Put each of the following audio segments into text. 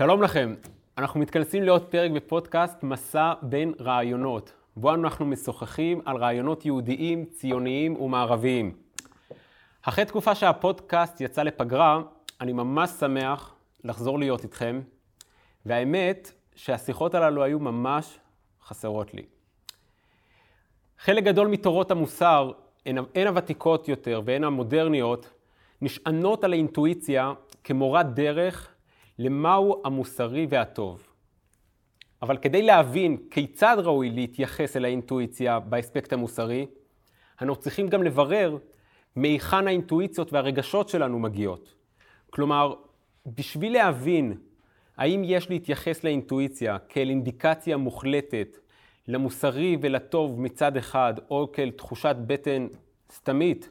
שלום לכם, אנחנו מתכנסים לעוד פרק בפודקאסט מסע בין רעיונות, בו אנחנו משוחחים על רעיונות יהודיים, ציוניים ומערביים. אחרי תקופה שהפודקאסט יצא לפגרה, אני ממש שמח לחזור להיות איתכם, והאמת שהשיחות הללו היו ממש חסרות לי. חלק גדול מתורות המוסר, הן, הוותיקות יותר והן המודרניות, נשענות על האינטואיציה כמורת דרך למהו המוסרי והטוב. אבל כדי להבין כיצד ראוי להתייחס אל האינטואיציה באספקט המוסרי, אנחנו צריכים גם לברר מהיכן האינטואיציות והרגשות שלנו מגיעות. כלומר, בשביל להבין האם יש להתייחס לאינטואיציה כאל אינדיקציה מוחלטת למוסרי ולטוב מצד אחד, או כאל תחושת בטן סתמית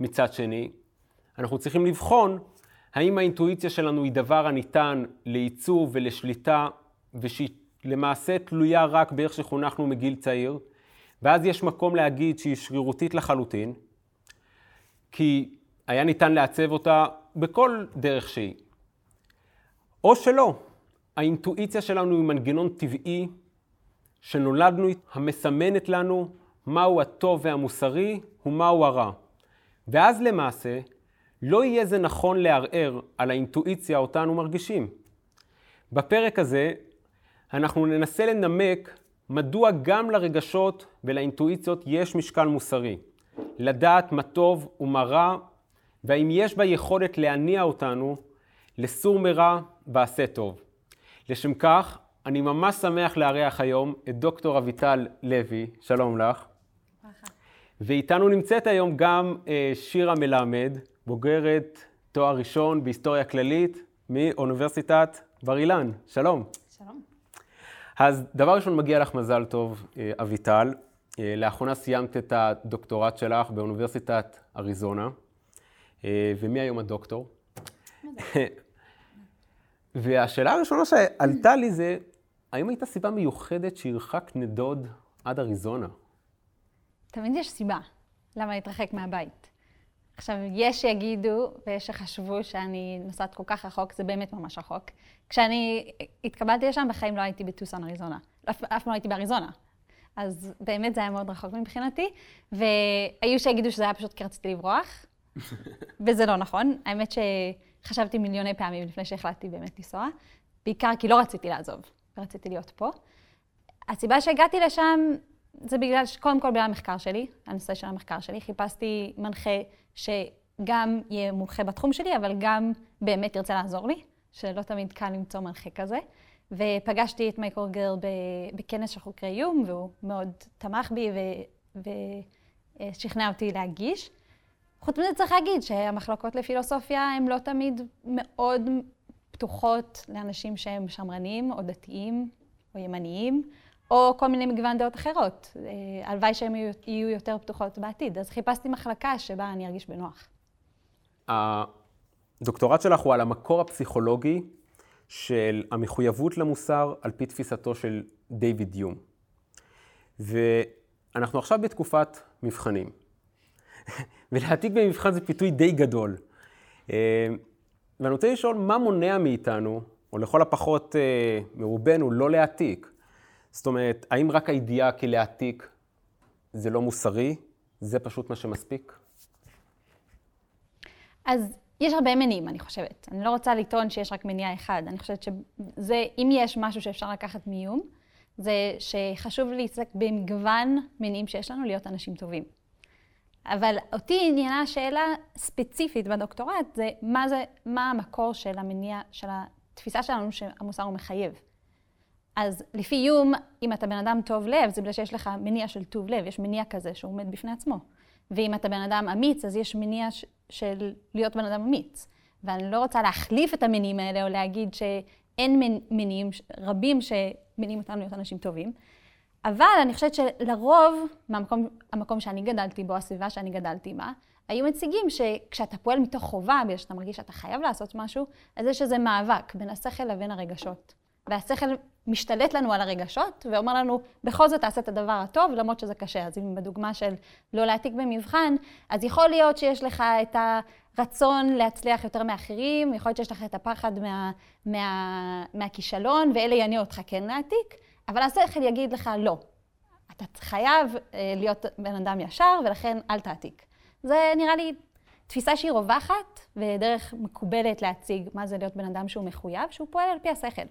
מצד שני, אנחנו צריכים לבחון האם האינטואיציה שלנו היא דבר הניתן לעיצוב ולשליטה, ושהיא למעשה תלויה רק באיך שחונכנו מגיל צעיר, ואז יש מקום להגיד שהיא שרירותית לחלוטין, כי היה ניתן לעצב אותה בכל דרך שהיא. או שלא, האינטואיציה שלנו היא מנגנון טבעי שנולדנו, המסמנת לנו מהו הטוב והמוסרי ומהו הרע. ואז למעשה, לא יהיה זה נכון לערער על האינטואיציה אותה אנו מרגישים. בפרק הזה אנחנו ננסה לנמק מדוע גם לרגשות ולאינטואיציות יש משקל מוסרי. לדעת מה טוב ומה רע, והאם יש בה יכולת להניע אותנו לסור מרע ועשה טוב. לשם כך, אני ממש שמח לארח היום את דוקטור אביטל לוי, שלום לך. ואיתנו נמצאת היום גם אה, שירה מלמד, בוגרת תואר ראשון בהיסטוריה כללית מאוניברסיטת בר אילן. שלום. שלום. אז דבר ראשון, מגיע לך מזל טוב, אה, אביטל. אה, לאחרונה סיימת את הדוקטורט שלך באוניברסיטת אריזונה. אה, ומי היום הדוקטור? והשאלה הראשונה שעלתה לי זה, האם הייתה סיבה מיוחדת שהרחק נדוד עד אריזונה? תמיד יש סיבה למה להתרחק מהבית. עכשיו, יש שיגידו, ויש שחשבו שאני נוסעת כל כך רחוק, זה באמת ממש רחוק. כשאני התקבלתי לשם, בחיים לא הייתי בטוסן אריזונה. אף, אף פעם לא הייתי באריזונה. אז באמת זה היה מאוד רחוק מבחינתי, והיו שיגידו שזה היה פשוט כי רציתי לברוח, וזה לא נכון. האמת שחשבתי מיליוני פעמים לפני שהחלטתי באמת לנסוע, בעיקר כי לא רציתי לעזוב, ורציתי להיות פה. הסיבה שהגעתי לשם זה בגלל, קודם כל בגלל המחקר שלי, הנושא של המחקר שלי. חיפשתי מנחה שגם יהיה מומחה בתחום שלי, אבל גם באמת ירצה לעזור לי, שלא תמיד קל למצוא מנחה כזה. ופגשתי את מייקל גרל בכנס של חוקרי איום, והוא מאוד תמך בי ושכנע אותי להגיש. חוץ מזה צריך להגיד שהמחלקות לפילוסופיה הן לא תמיד מאוד פתוחות לאנשים שהם שמרנים או דתיים או ימניים. או כל מיני מגוון דעות אחרות. אה, הלוואי שהן יהיו יותר פתוחות בעתיד. אז חיפשתי מחלקה שבה אני ארגיש בנוח. הדוקטורט שלך הוא על המקור הפסיכולוגי של המחויבות למוסר על פי תפיסתו של דיוויד יום. ואנחנו עכשיו בתקופת מבחנים. ולהעתיק במבחן זה פיתוי די גדול. אה, ואני רוצה לשאול, מה מונע מאיתנו, או לכל הפחות אה, מרובנו, לא להעתיק? זאת אומרת, האם רק הידיעה כלהעתיק זה לא מוסרי? זה פשוט מה שמספיק? אז יש הרבה מניעים, אני חושבת. אני לא רוצה לטעון שיש רק מניע אחד. אני חושבת שזה, אם יש משהו שאפשר לקחת מאיום, זה שחשוב להתעסק במגוון מניעים שיש לנו להיות אנשים טובים. אבל אותי עניינה השאלה ספציפית בדוקטורט, זה מה, זה מה המקור של המניע, של התפיסה שלנו שהמוסר הוא מחייב. אז לפי איום, אם אתה בן אדם טוב לב, זה בגלל שיש לך מניע של טוב לב, יש מניע כזה שהוא עומד בפני עצמו. ואם אתה בן אדם אמיץ, אז יש מניע ש- של להיות בן אדם אמיץ. ואני לא רוצה להחליף את המניעים האלה, או להגיד שאין מניעים רבים שמניעים אותנו להיות אנשים טובים. אבל אני חושבת שלרוב, מהמקום המקום שאני גדלתי בו, הסביבה שאני גדלתי בה, היו מציגים שכשאתה פועל מתוך חובה, בגלל שאתה מרגיש שאתה חייב לעשות משהו, אז יש איזה מאבק בין השכל לבין הרגשות. והשכל משתלט לנו על הרגשות, ואומר לנו, בכל זאת תעשה את הדבר הטוב, למרות שזה קשה. אז אם בדוגמה של לא להעתיק במבחן, אז יכול להיות שיש לך את הרצון להצליח יותר מאחרים, יכול להיות שיש לך את הפחד מה, מה, מהכישלון, ואלה יניעו אותך כן להעתיק, אבל השכל יגיד לך, לא, אתה חייב אה, להיות בן אדם ישר, ולכן אל תעתיק. זה נראה לי תפיסה שהיא רווחת, ודרך מקובלת להציג מה זה להיות בן אדם שהוא מחויב, שהוא פועל על פי השכל.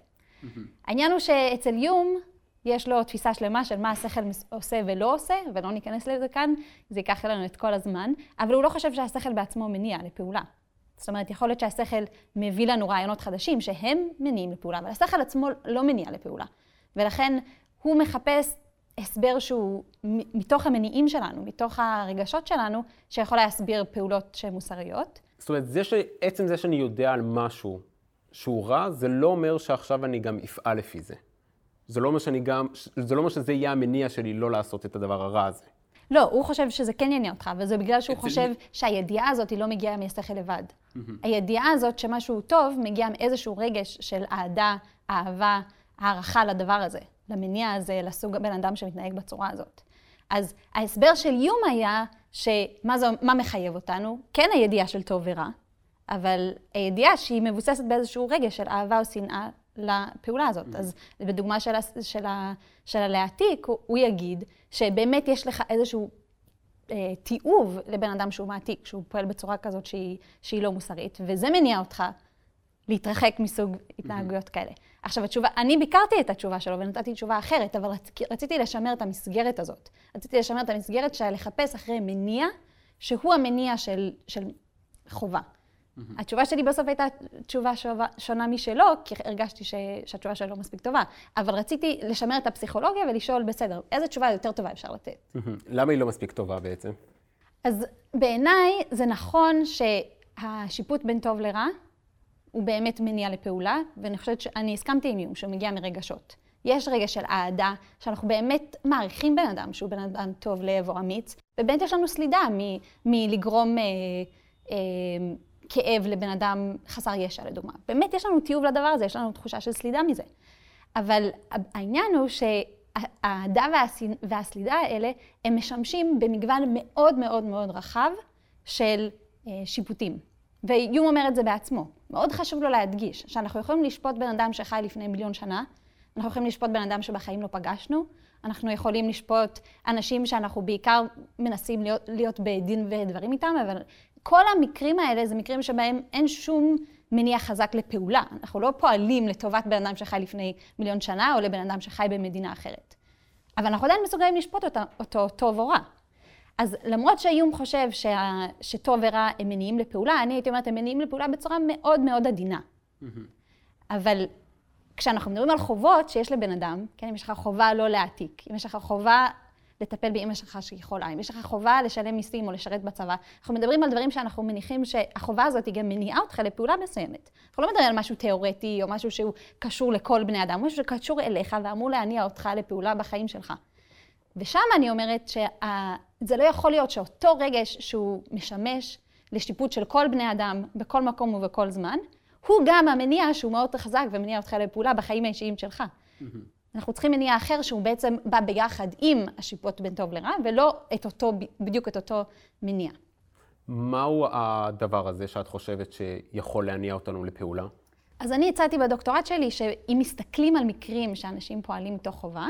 העניין הוא שאצל יום יש לו תפיסה שלמה של מה השכל עושה ולא עושה, ולא ניכנס לזה כאן, זה ייקח לנו את כל הזמן, אבל הוא לא חושב שהשכל בעצמו מניע לפעולה. זאת אומרת, יכול להיות שהשכל מביא לנו רעיונות חדשים שהם מניעים לפעולה, אבל השכל עצמו לא מניע לפעולה. ולכן הוא מחפש הסבר שהוא מתוך המניעים שלנו, מתוך הרגשות שלנו, שיכול להסביר פעולות שהן מוסריות. זאת אומרת, זה ש... עצם זה שאני יודע על משהו שהוא רע, זה לא אומר שעכשיו אני גם אפעל לפי זה. זה לא אומר שאני גם, זה לא אומר שזה יהיה המניע שלי לא לעשות את הדבר הרע הזה. לא, הוא חושב שזה כן יניע אותך, וזה בגלל שהוא חושב שהידיעה הזאת היא לא מגיעה מהשכל לבד. הידיעה הזאת שמשהו טוב מגיע מאיזשהו רגש של אהדה, אהבה, הערכה לדבר הזה, למניע הזה, לסוג הבן אדם שמתנהג בצורה הזאת. אז ההסבר של יום היה שמה זה, מה מחייב אותנו? כן הידיעה של טוב ורע, אבל הידיעה שהיא מבוססת באיזשהו רגש של אהבה או שנאה לפעולה הזאת. Mm-hmm. אז בדוגמה של, של, של הלהעתיק, הוא, הוא יגיד שבאמת יש לך איזשהו אה, תיעוב לבן אדם שהוא מעתיק, שהוא פועל בצורה כזאת שהיא, שהיא לא מוסרית, וזה מניע אותך להתרחק מסוג התנהגויות mm-hmm. כאלה. עכשיו, התשובה, אני ביקרתי את התשובה שלו ונתתי תשובה אחרת, אבל רצ, רציתי לשמר את המסגרת הזאת. רציתי לשמר את המסגרת של לחפש אחרי מניע, שהוא המניע של, של חובה. Mm-hmm. התשובה שלי בסוף הייתה תשובה שונה משלו, כי הרגשתי ש, שהתשובה שלו לא מספיק טובה. אבל רציתי לשמר את הפסיכולוגיה ולשאול, בסדר, איזה תשובה יותר טובה אפשר לתת? Mm-hmm. למה היא לא מספיק טובה בעצם? אז בעיניי זה נכון שהשיפוט בין טוב לרע הוא באמת מניע לפעולה, ואני חושבת שאני הסכמתי עם איום שהוא מגיע מרגשות. יש רגע של אהדה, שאנחנו באמת מעריכים בן אדם שהוא בן אדם טוב לב או אמיץ, ובאמת יש לנו סלידה מלגרום... אה, אה, כאב לבן אדם חסר ישע, לדוגמה. באמת יש לנו תיעוב לדבר הזה, יש לנו תחושה של סלידה מזה. אבל העניין הוא שהאהדה והסלידה האלה, הם משמשים במגוון מאוד מאוד מאוד רחב של אה, שיפוטים. ויום אומר את זה בעצמו. מאוד חשוב לו להדגיש שאנחנו יכולים לשפוט בן אדם שחי לפני מיליון שנה, אנחנו יכולים לשפוט בן אדם שבחיים לא פגשנו, אנחנו יכולים לשפוט אנשים שאנחנו בעיקר מנסים להיות, להיות בדין ודברים איתם, אבל כל המקרים האלה זה מקרים שבהם אין שום מניע חזק לפעולה. אנחנו לא פועלים לטובת בן אדם שחי לפני מיליון שנה, או לבן אדם שחי במדינה אחרת. אבל אנחנו עדיין מסוגלים לשפוט אותו, אותו טוב או רע. אז למרות שהאיום חושב שה, שטוב ורע הם מניעים לפעולה, אני הייתי אומרת, הם מניעים לפעולה בצורה מאוד מאוד עדינה. Mm-hmm. אבל כשאנחנו מדברים על חובות שיש לבן אדם, כן, אם יש לך חובה לא להעתיק, אם יש לך חובה לטפל באמא שלך שהיא חולה, אם יש לך חובה לשלם מיסים או לשרת בצבא, אנחנו מדברים על דברים שאנחנו מניחים שהחובה הזאת היא גם מניעה אותך לפעולה מסוימת. אנחנו לא מדברים על משהו תיאורטי או משהו שהוא קשור לכל בני אדם, משהו שקשור אליך ואמור להניע אותך לפעולה בחיים שלך. ושם אני אומרת שזה לא יכול להיות שאותו רגש שהוא משמש לשיפוט של כל בני אדם בכל מקום ובכל זמן, הוא גם המניע שהוא מאוד חזק ומניע אותך לפעולה בחיים האישיים שלך. Mm-hmm. אנחנו צריכים מניע אחר שהוא בעצם בא ביחד עם השיפוט בין טוב לרע, ולא את אותו, בדיוק את אותו מניע. מהו הדבר הזה שאת חושבת שיכול להניע אותנו לפעולה? אז אני הצעתי בדוקטורט שלי שאם מסתכלים על מקרים שאנשים פועלים מתוך חובה,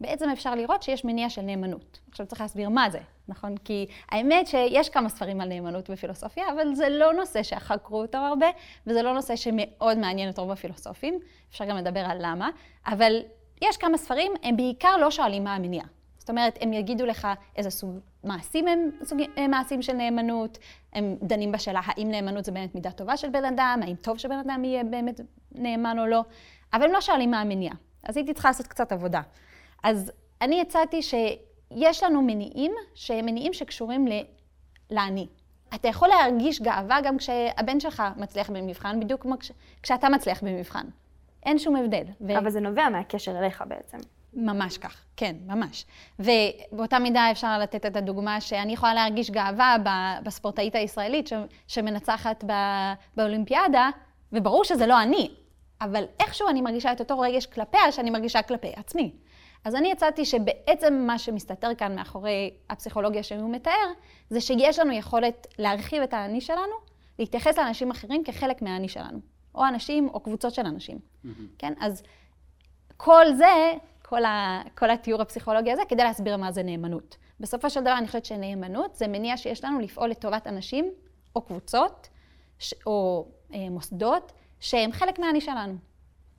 בעצם אפשר לראות שיש מניע של נאמנות. עכשיו צריך להסביר מה זה, נכון? כי האמת שיש כמה ספרים על נאמנות בפילוסופיה, אבל זה לא נושא שחקרו אותו הרבה, וזה לא נושא שמאוד מעניין את רוב הפילוסופים. אפשר גם לדבר על למה, אבל יש כמה ספרים, הם בעיקר לא שואלים מה המניע. זאת אומרת, הם יגידו לך איזה סוג מעשים הם סוג הם מעשים של נאמנות, הם דנים בשאלה האם נאמנות זה באמת מידה טובה של בן אדם, האם טוב שבן אדם יהיה באמת נאמן או לא, אבל הם לא שואלים מה המניע. אז הייתי צריכה לעשות קצת עבודה. אז אני הצעתי שיש לנו מניעים, שהם מניעים שקשורים ל... לאני. אתה יכול להרגיש גאווה גם כשהבן שלך מצליח במבחן, בדיוק כמו כש... כשאתה מצליח במבחן. אין שום הבדל. ו... אבל זה נובע מהקשר אליך בעצם. ממש כך, כן, ממש. ובאותה מידה אפשר לתת את הדוגמה שאני יכולה להרגיש גאווה בספורטאית הישראלית ש... שמנצחת באולימפיאדה, וברור שזה לא אני, אבל איכשהו אני מרגישה את אותו רגש כלפיה שאני מרגישה כלפי עצמי. אז אני הצעתי שבעצם מה שמסתתר כאן מאחורי הפסיכולוגיה שהוא מתאר, זה שיש לנו יכולת להרחיב את האני שלנו, להתייחס לאנשים אחרים כחלק מהאני שלנו. או אנשים או קבוצות של אנשים. Mm-hmm. כן? אז כל זה, כל, ה, כל התיאור הפסיכולוגי הזה, כדי להסביר מה זה נאמנות. בסופו של דבר אני חושבת שנאמנות זה מניע שיש לנו לפעול לטובת אנשים או קבוצות ש, או אה, מוסדות שהם חלק מהאני שלנו.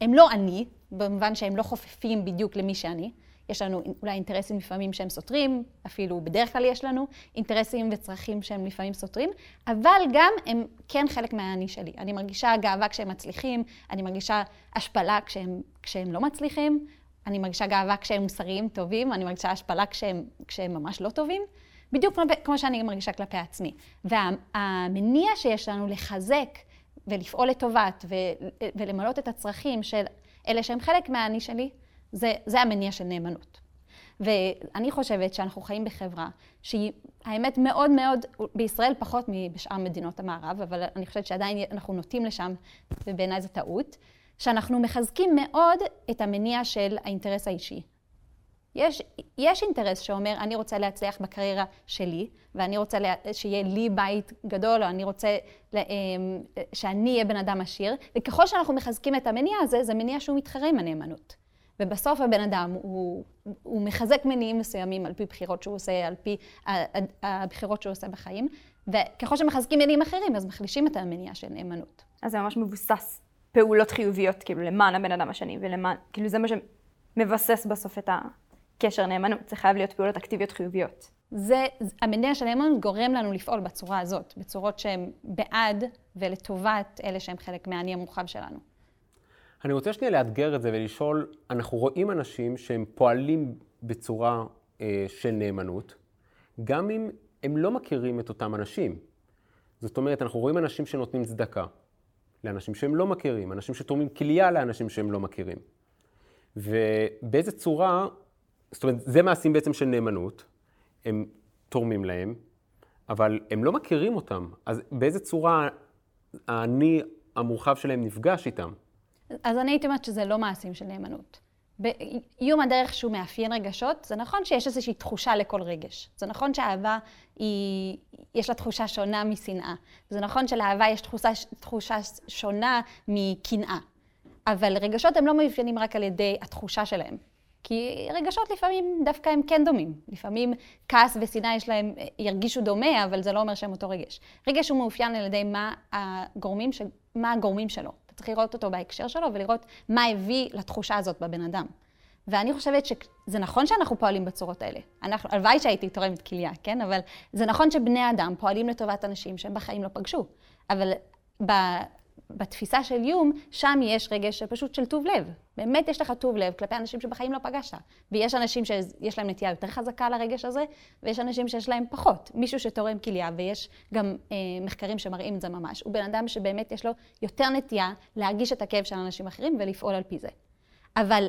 הם לא אני, במובן שהם לא חופפים בדיוק למי שאני. יש לנו אולי אינטרסים לפעמים שהם סותרים, אפילו בדרך כלל יש לנו אינטרסים וצרכים שהם לפעמים סותרים, אבל גם הם כן חלק מהאני שלי. אני מרגישה גאווה כשהם מצליחים, אני מרגישה השפלה כשהם, כשהם לא מצליחים, אני מרגישה גאווה כשהם מוסריים טובים, אני מרגישה השפלה כשהם, כשהם ממש לא טובים. בדיוק כמו, כמו שאני מרגישה כלפי עצמי. והמניע שיש לנו לחזק ולפעול לטובת ולמלות את הצרכים של אלה שהם חלק מהאני שלי, זה, זה המניע של נאמנות. ואני חושבת שאנחנו חיים בחברה שהיא, האמת, מאוד מאוד, בישראל פחות מבשאר מדינות המערב, אבל אני חושבת שעדיין אנחנו נוטים לשם, ובעיניי זו טעות, שאנחנו מחזקים מאוד את המניע של האינטרס האישי. יש, יש אינטרס שאומר, אני רוצה להצליח בקריירה שלי, ואני רוצה לה, שיהיה לי בית גדול, או אני רוצה לה, אמ, שאני אהיה בן אדם עשיר, וככל שאנחנו מחזקים את המניע הזה, זה מניע שהוא מתחרה עם הנאמנות. ובסוף הבן אדם, הוא, הוא מחזק מניעים מסוימים על פי בחירות שהוא עושה, על פי הבחירות שהוא עושה בחיים, וככל שמחזקים מניעים אחרים, אז מחלישים את המניע של נאמנות. אז זה ממש מבוסס פעולות חיוביות, כאילו, למען הבן אדם השני, ולמען, כאילו, זה מה שמבסס בסוף את הקשר נאמנות. זה חייב להיות פעולות אקטיביות חיוביות. זה, המניע של נאמנות גורם לנו לפעול בצורה הזאת, בצורות שהן בעד ולטובת אלה שהם חלק מהאני המורחב שלנו. אני רוצה שנייה לאתגר את זה ולשאול, אנחנו רואים אנשים שהם פועלים בצורה אה, של נאמנות, גם אם הם לא מכירים את אותם אנשים. זאת אומרת, אנחנו רואים אנשים שנותנים צדקה לאנשים שהם לא מכירים, אנשים שתורמים כליה לאנשים שהם לא מכירים. ובאיזה צורה, זאת אומרת, זה מעשים בעצם של נאמנות, הם תורמים להם, אבל הם לא מכירים אותם, אז באיזה צורה האני המורחב שלהם נפגש איתם? אז אני הייתי אומרת שזה לא מעשים של נאמנות. באיום הדרך שהוא מאפיין רגשות, זה נכון שיש איזושהי תחושה לכל רגש. זה נכון שאהבה היא, יש לה תחושה שונה משנאה. זה נכון שלאהבה יש תחושה, תחושה שונה מקנאה. אבל רגשות הם לא מאפיינים רק על ידי התחושה שלהם. כי רגשות לפעמים דווקא הם כן דומים. לפעמים כעס ושנאה יש להם, ירגישו דומה, אבל זה לא אומר שהם אותו רגש. רגש הוא מאופיין על ידי מה הגורמים, ש... מה הגורמים שלו. צריך לראות אותו בהקשר שלו ולראות מה הביא לתחושה הזאת בבן אדם. ואני חושבת שזה נכון שאנחנו פועלים בצורות האלה. אנחנו, הלוואי שהייתי תורמת כליה, כן? אבל זה נכון שבני אדם פועלים לטובת אנשים שהם בחיים לא פגשו. אבל ב, בתפיסה של יום, שם יש רגש פשוט של טוב לב. באמת יש לך טוב לב כלפי אנשים שבחיים לא פגשת. ויש אנשים שיש להם נטייה יותר חזקה לרגש הזה, ויש אנשים שיש להם פחות. מישהו שתורם כליה, ויש גם אה, מחקרים שמראים את זה ממש, הוא בן אדם שבאמת יש לו יותר נטייה להרגיש את הכאב של אנשים אחרים ולפעול על פי זה. אבל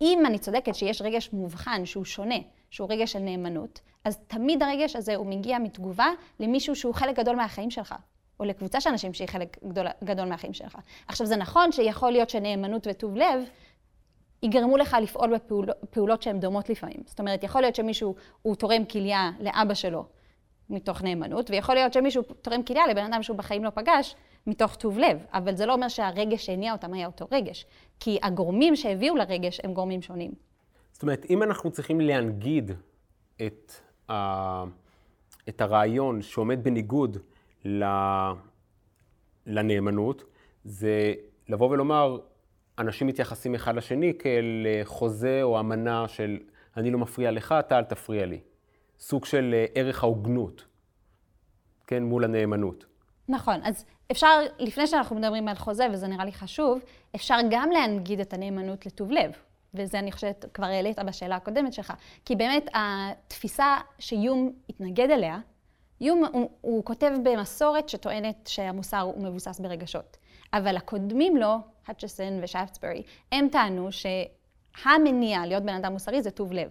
אם אני צודקת שיש רגש מובחן שהוא שונה, שהוא רגש של נאמנות, אז תמיד הרגש הזה הוא מגיע מתגובה למישהו שהוא חלק גדול מהחיים שלך. או לקבוצה של אנשים שהיא חלק גדול, גדול מהחיים שלך. עכשיו, זה נכון שיכול להיות שנאמנות וטוב לב יגרמו לך לפעול בפעולות שהן דומות לפעמים. זאת אומרת, יכול להיות שמישהו, הוא תורם כליה לאבא שלו מתוך נאמנות, ויכול להיות שמישהו תורם כליה לבן אדם שהוא בחיים לא פגש מתוך טוב לב, אבל זה לא אומר שהרגש שהניע אותם היה אותו רגש, כי הגורמים שהביאו לרגש הם גורמים שונים. זאת אומרת, אם אנחנו צריכים להנגיד את, ה... את הרעיון שעומד בניגוד לנאמנות, זה לבוא ולומר, אנשים מתייחסים אחד לשני כאל אה, חוזה או אמנה של אני לא מפריע לך, אתה אל תפריע לי. סוג של אה, ערך ההוגנות, כן, מול הנאמנות. נכון, אז אפשר, לפני שאנחנו מדברים על חוזה, וזה נראה לי חשוב, אפשר גם להנגיד את הנאמנות לטוב לב. וזה אני חושבת כבר העלית בשאלה הקודמת שלך. כי באמת התפיסה שיום התנגד אליה, יום הוא, הוא כותב במסורת שטוענת שהמוסר הוא מבוסס ברגשות. אבל הקודמים לו, האצ'סון ושאפטסברי, הם טענו שהמניע להיות בן אדם מוסרי זה טוב לב.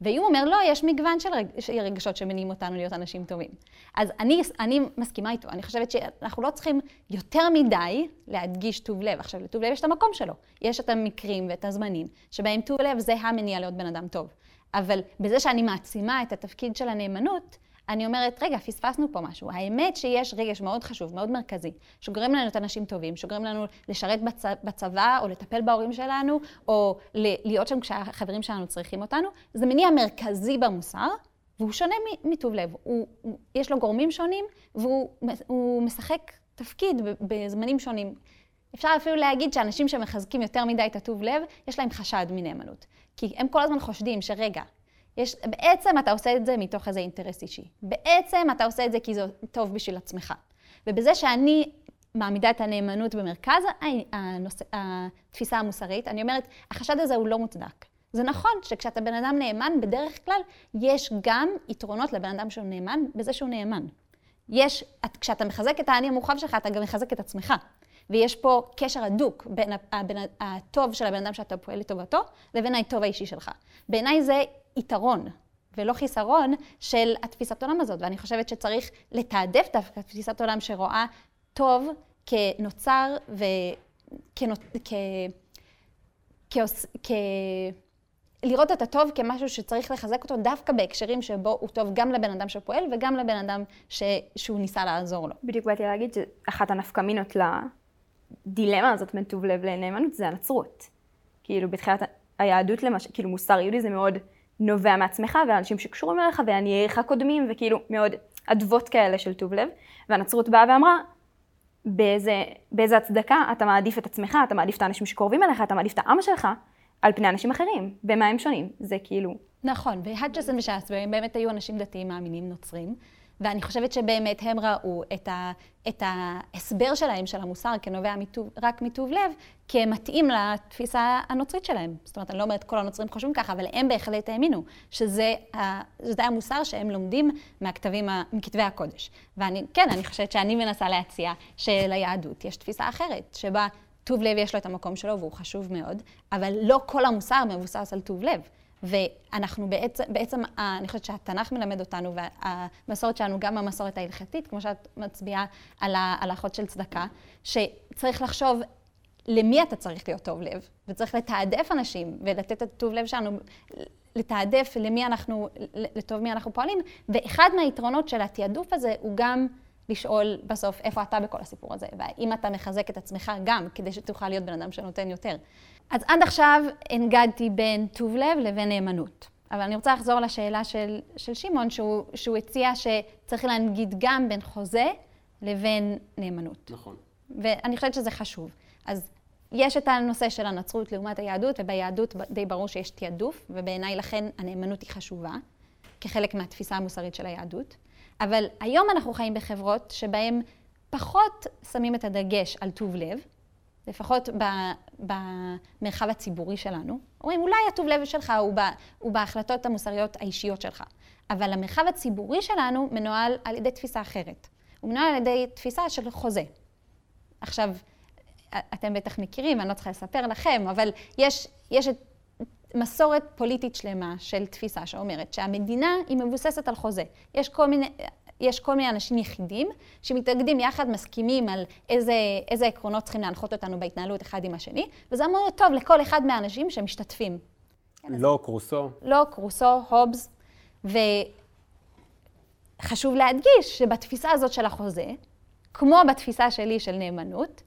ואם אומר, לא, יש מגוון. של רגשות שמניעים אותנו להיות אנשים טובים. אז אני, אני מסכימה איתו, אני חושבת שאנחנו לא צריכים יותר מדי להדגיש טוב לב. עכשיו, לטוב לב יש את המקום שלו. יש את המקרים ואת הזמנים שבהם טוב לב זה המניע להיות בן אדם טוב. אבל בזה שאני מעצימה את התפקיד של הנאמנות, אני אומרת, רגע, פספסנו פה משהו. האמת שיש רגש מאוד חשוב, מאוד מרכזי, שגורם לנו להיות אנשים טובים, שגורם לנו לשרת בצ... בצבא, או לטפל בהורים שלנו, או להיות שם כשהחברים שלנו צריכים אותנו. זה מניע מרכזי במוסר, והוא שונה מטוב לב. הוא, יש לו גורמים שונים, והוא משחק תפקיד בזמנים שונים. אפשר אפילו להגיד שאנשים שמחזקים יותר מדי את הטוב לב, יש להם חשד מנאמנות. כי הם כל הזמן חושדים שרגע, יש, בעצם אתה עושה את זה מתוך איזה אינטרס אישי. בעצם אתה עושה את זה כי זה טוב בשביל עצמך. ובזה שאני מעמידה את הנאמנות במרכז הנושא, התפיסה המוסרית, אני אומרת, החשד הזה הוא לא מוצדק. זה נכון שכשאתה בן אדם נאמן, בדרך כלל יש גם יתרונות לבן אדם שהוא נאמן בזה שהוא נאמן. יש, כשאתה מחזק את האני המורחב שלך, אתה גם מחזק את עצמך. ויש פה קשר הדוק בין הבן, הטוב של הבן אדם שאתה פועל לטובתו, לבין הטוב האישי שלך. בעיניי זה יתרון ולא חיסרון של התפיסת עולם הזאת. ואני חושבת שצריך לתעדף דווקא תפיסת עולם שרואה טוב כנוצר וכנות... כ... כ... לראות את הטוב כמשהו שצריך לחזק אותו דווקא בהקשרים שבו הוא טוב גם לבן אדם שפועל וגם לבן אדם ש... שהוא ניסה לעזור לו. בדיוק באתי להגיד שאחת הנפקמינות לדילמה הזאת בין טוב לב לנאמנות זה הנצרות. כאילו בתחילת היהדות למשל, כאילו מוסר יהודי זה מאוד נובע מעצמך ואנשים שקשורים אליך ועניי עירך קודמים וכאילו מאוד אדוות כאלה של טוב לב. והנצרות באה ואמרה, באיזה, באיזה הצדקה אתה מעדיף את עצמך, אתה מעדיף את האנשים שקרובים אליך, אתה מעדיף את העם שלך, על פני אנשים אחרים. במה הם שונים? זה כאילו... נכון, והאג'סון וש"ס, הם באמת היו אנשים דתיים מאמינים נוצרים. ואני חושבת שבאמת הם ראו את, ה, את ההסבר שלהם, של המוסר, כנובע מטוב, רק מטוב לב, כמתאים לתפיסה הנוצרית שלהם. זאת אומרת, אני לא אומרת כל הנוצרים חושבים ככה, אבל הם בהחלט האמינו שזה שזה המוסר שהם לומדים מהכתבים, מכתבי הקודש. ואני, כן, אני חושבת שאני מנסה להציע שליהדות יש תפיסה אחרת, שבה טוב לב יש לו את המקום שלו והוא חשוב מאוד, אבל לא כל המוסר מבוסס על טוב לב. ואנחנו בעצם, בעצם, אני חושבת שהתנ"ך מלמד אותנו, והמסורת שלנו, גם המסורת ההלכתית, כמו שאת מצביעה על ההלכות של צדקה, שצריך לחשוב למי אתה צריך להיות טוב לב, וצריך לתעדף אנשים ולתת את הטוב לב שלנו, לתעדף למי אנחנו, לטוב מי אנחנו פועלים, ואחד מהיתרונות של התעדוף הזה הוא גם לשאול בסוף איפה אתה בכל הסיפור הזה, והאם אתה מחזק את עצמך גם, כדי שתוכל להיות בן אדם שנותן יותר. אז עד עכשיו הנגדתי בין טוב לב לבין נאמנות. אבל אני רוצה לחזור לשאלה של, של שמעון, שהוא, שהוא הציע שצריך להנגיד גם בין חוזה לבין נאמנות. נכון. ואני חושבת שזה חשוב. אז יש את הנושא של הנצרות לעומת היהדות, וביהדות די ברור שיש תעדוף, ובעיניי לכן הנאמנות היא חשובה, כחלק מהתפיסה המוסרית של היהדות. אבל היום אנחנו חיים בחברות שבהן פחות שמים את הדגש על טוב לב, לפחות במרחב הציבורי שלנו. אומרים, אולי הטוב לב שלך הוא, ב, הוא בהחלטות המוסריות האישיות שלך, אבל המרחב הציבורי שלנו מנוהל על ידי תפיסה אחרת. הוא מנוהל על ידי תפיסה של חוזה. עכשיו, אתם בטח מכירים, אני לא צריכה לספר לכם, אבל יש, יש את מסורת פוליטית שלמה של תפיסה שאומרת שהמדינה היא מבוססת על חוזה. יש כל מיני, יש כל מיני אנשים יחידים שמתאגדים יחד, מסכימים על איזה, איזה עקרונות צריכים להנחות אותנו בהתנהלות אחד עם השני, וזה אמור להיות טוב לכל אחד מהאנשים שמשתתפים. לא קרוסו. לא קרוסו, הובס, וחשוב להדגיש שבתפיסה הזאת של החוזה, כמו בתפיסה שלי של נאמנות,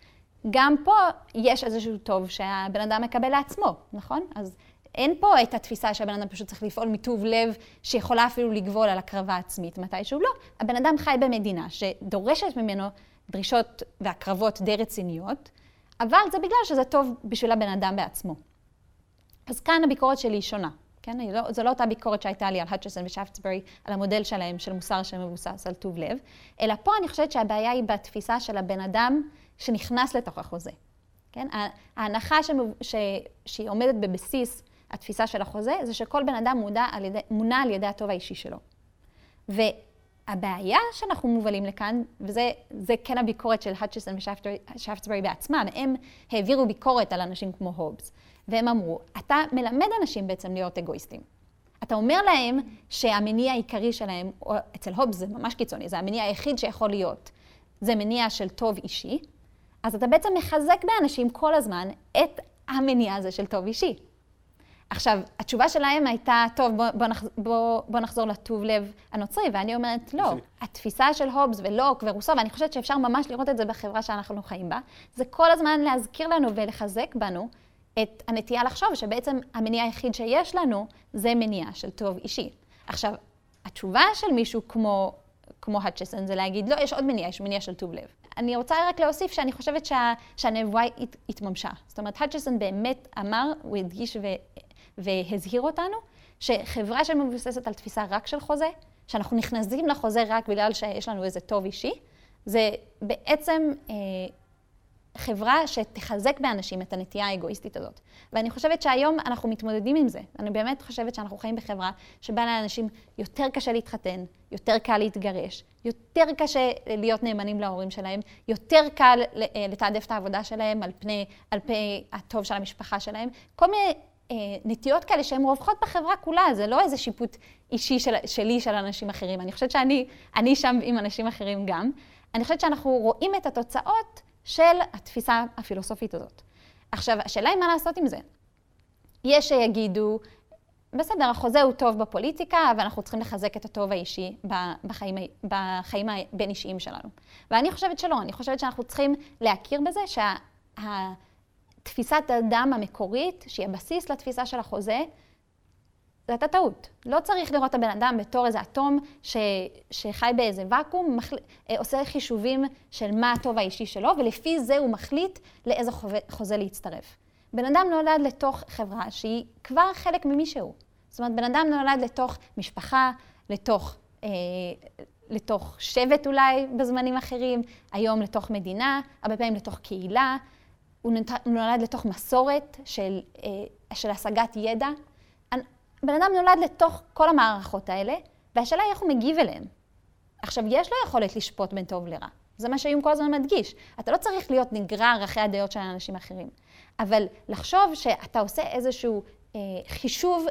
גם פה יש איזשהו טוב שהבן אדם מקבל לעצמו, נכון? אז אין פה את התפיסה שהבן אדם פשוט צריך לפעול מטוב לב, שיכולה אפילו לגבול על הקרבה עצמית מתישהו. לא. הבן אדם חי במדינה שדורשת ממנו דרישות והקרבות די רציניות, אבל זה בגלל שזה טוב בשביל הבן אדם בעצמו. אז כאן הביקורת שלי היא שונה. כן? לא, זו לא אותה ביקורת שהייתה לי על האצ'סון ושפטסברי, על המודל שלהם של מוסר שמבוסס על טוב לב, אלא פה אני חושבת שהבעיה היא בתפיסה של הבן אדם שנכנס לתוך החוזה. כן? ההנחה שמב... ש... שהיא עומדת בבסיס התפיסה של החוזה, זה שכל בן אדם מודע על ידי, מונע על ידי הטוב האישי שלו. והבעיה שאנחנו מובלים לכאן, וזה כן הביקורת של האצ'סון ושפטסברי בעצמם, הם העבירו ביקורת על אנשים כמו הובס, והם אמרו, אתה מלמד אנשים בעצם להיות אגואיסטים. אתה אומר להם שהמניע העיקרי שלהם, או אצל הובס זה ממש קיצוני, זה המניע היחיד שיכול להיות, זה מניע של טוב אישי, אז אתה בעצם מחזק באנשים כל הזמן את המניע הזה של טוב אישי. עכשיו, התשובה שלהם הייתה, טוב, בוא, בוא, בוא, בוא נחזור לטוב לב הנוצרי, ואני אומרת, לא. התפיסה של הובס ולוק ורוסו, ואני חושבת שאפשר ממש לראות את זה בחברה שאנחנו חיים בה, זה כל הזמן להזכיר לנו ולחזק בנו את הנטייה לחשוב שבעצם המניע היחיד שיש לנו זה מניע של טוב אישי. עכשיו, התשובה של מישהו כמו, כמו האצ'סון זה להגיד, לא, יש עוד מניע, יש מניע של טוב לב. אני רוצה רק להוסיף שאני חושבת שה, שהנבואה הת, התממשה. זאת אומרת, האצ'סון באמת אמר, הוא הדגיש ו, והזהיר אותנו, שחברה שמבוססת על תפיסה רק של חוזה, שאנחנו נכנסים לחוזה רק בגלל שיש לנו איזה טוב אישי, זה בעצם אה, חברה שתחזק באנשים את הנטייה האגואיסטית הזאת. ואני חושבת שהיום אנחנו מתמודדים עם זה. אני באמת חושבת שאנחנו חיים בחברה שבה לאנשים יותר קשה להתחתן, יותר קל להתגרש, יותר קשה להיות נאמנים להורים שלהם, יותר קל אה, לתעדף את העבודה שלהם על פני, על פני הטוב של המשפחה שלהם. כל מיני נטיות כאלה שהן רווחות בחברה כולה, זה לא איזה שיפוט אישי של, שלי של אנשים אחרים. אני חושבת שאני שם עם אנשים אחרים גם. אני חושבת שאנחנו רואים את התוצאות של התפיסה הפילוסופית הזאת. עכשיו, השאלה היא מה לעשות עם זה. יש שיגידו, בסדר, החוזה הוא טוב בפוליטיקה, אבל אנחנו צריכים לחזק את הטוב האישי בחיים, בחיים הבין אישיים שלנו. ואני חושבת שלא, אני חושבת שאנחנו צריכים להכיר בזה שהתפיסת האדם המקורית, שהיא הבסיס לתפיסה של החוזה, זו הייתה טעות. לא צריך לראות את הבן אדם בתור איזה אטום ש, שחי באיזה ואקום, מחל... אה, עושה חישובים של מה הטוב האישי שלו, ולפי זה הוא מחליט לאיזה חוזה, להצטרף. בן אדם נולד לתוך חברה שהיא כבר חלק ממי שהוא. זאת אומרת, בן אדם נולד לתוך משפחה, לתוך, אה, לתוך שבט אולי בזמנים אחרים, היום לתוך מדינה, הרבה פעמים לתוך קהילה. הוא נולד לתוך מסורת של, אה, של השגת ידע. בן אדם נולד לתוך כל המערכות האלה, והשאלה היא איך הוא מגיב אליהן. עכשיו, יש לו יכולת לשפוט בין טוב לרע. זה מה שהיום כל הזמן מדגיש. אתה לא צריך להיות נגרר אחרי הדעות של אנשים אחרים. אבל לחשוב שאתה עושה איזשהו אה, חישוב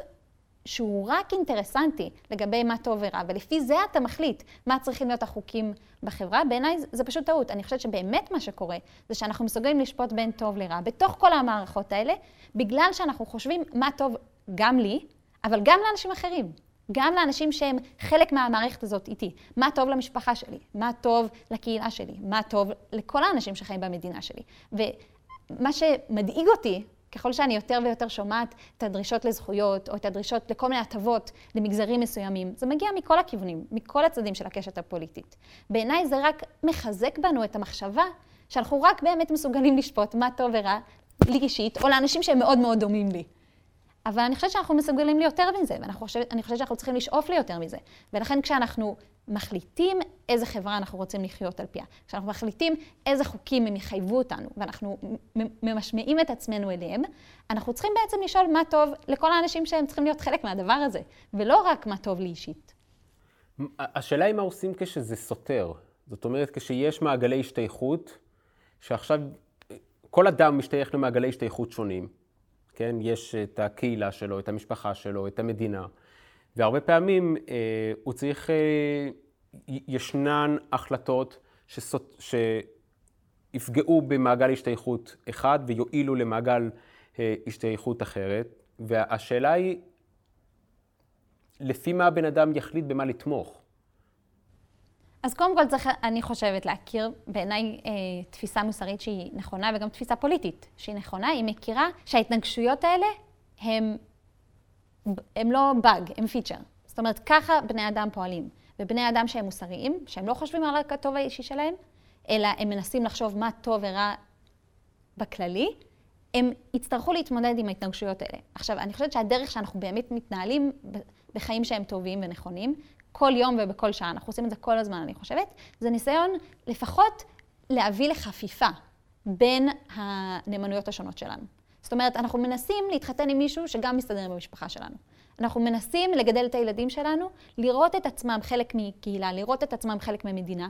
שהוא רק אינטרסנטי לגבי מה טוב ורע, ולפי זה אתה מחליט מה צריכים להיות החוקים בחברה, בעיניי זה פשוט טעות. אני חושבת שבאמת מה שקורה זה שאנחנו מסוגלים לשפוט בין טוב לרע בתוך כל המערכות האלה, בגלל שאנחנו חושבים מה טוב גם לי, אבל גם לאנשים אחרים, גם לאנשים שהם חלק מהמערכת הזאת איתי. מה טוב למשפחה שלי, מה טוב לקהילה שלי, מה טוב לכל האנשים שחיים במדינה שלי. ומה שמדאיג אותי, ככל שאני יותר ויותר שומעת את הדרישות לזכויות, או את הדרישות לכל מיני הטבות למגזרים מסוימים, זה מגיע מכל הכיוונים, מכל הצדדים של הקשת הפוליטית. בעיניי זה רק מחזק בנו את המחשבה שאנחנו רק באמת מסוגלים לשפוט מה טוב ורע לי אישית, או לאנשים שהם מאוד מאוד דומים לי. אבל אני חושבת שאנחנו מסוגלים ליותר מזה, ואני חושבת, שאנחנו צריכים לשאוף ליותר מזה. ולכן כשאנחנו מחליטים איזה חברה אנחנו רוצים לחיות על פיה, כשאנחנו מחליטים איזה חוקים הם יחייבו אותנו, ואנחנו ממשמעים את עצמנו אליהם, אנחנו צריכים בעצם לשאול מה טוב לכל האנשים שהם צריכים להיות חלק מהדבר הזה, ולא רק מה טוב לי אישית. השאלה היא מה עושים כשזה סותר. זאת אומרת, כשיש מעגלי השתייכות, שעכשיו כל אדם משתייך למעגלי השתייכות שונים. כן? יש את הקהילה שלו, את המשפחה שלו, את המדינה. והרבה פעמים אה, הוא צריך, אה, ישנן החלטות שסות, שיפגעו במעגל השתייכות אחד ויועילו למעגל אה, השתייכות אחרת. והשאלה היא, לפי מה הבן אדם יחליט במה לתמוך? אז קודם כל צריך, אני חושבת, להכיר בעיניי אה, תפיסה מוסרית שהיא נכונה וגם תפיסה פוליטית שהיא נכונה. היא מכירה שההתנגשויות האלה הם, הם לא באג, הם פיצ'ר. זאת אומרת, ככה בני אדם פועלים. ובני אדם שהם מוסריים, שהם לא חושבים רק הטוב האישי שלהם, אלא הם מנסים לחשוב מה טוב ורע בכללי, הם יצטרכו להתמודד עם ההתנגשויות האלה. עכשיו, אני חושבת שהדרך שאנחנו באמת מתנהלים בחיים שהם טובים ונכונים, כל יום ובכל שעה, אנחנו עושים את זה כל הזמן, אני חושבת, זה ניסיון לפחות להביא לחפיפה בין הנאמנויות השונות שלנו. זאת אומרת, אנחנו מנסים להתחתן עם מישהו שגם מסתדר עם המשפחה שלנו. אנחנו מנסים לגדל את הילדים שלנו, לראות את עצמם חלק מקהילה, לראות את עצמם חלק ממדינה.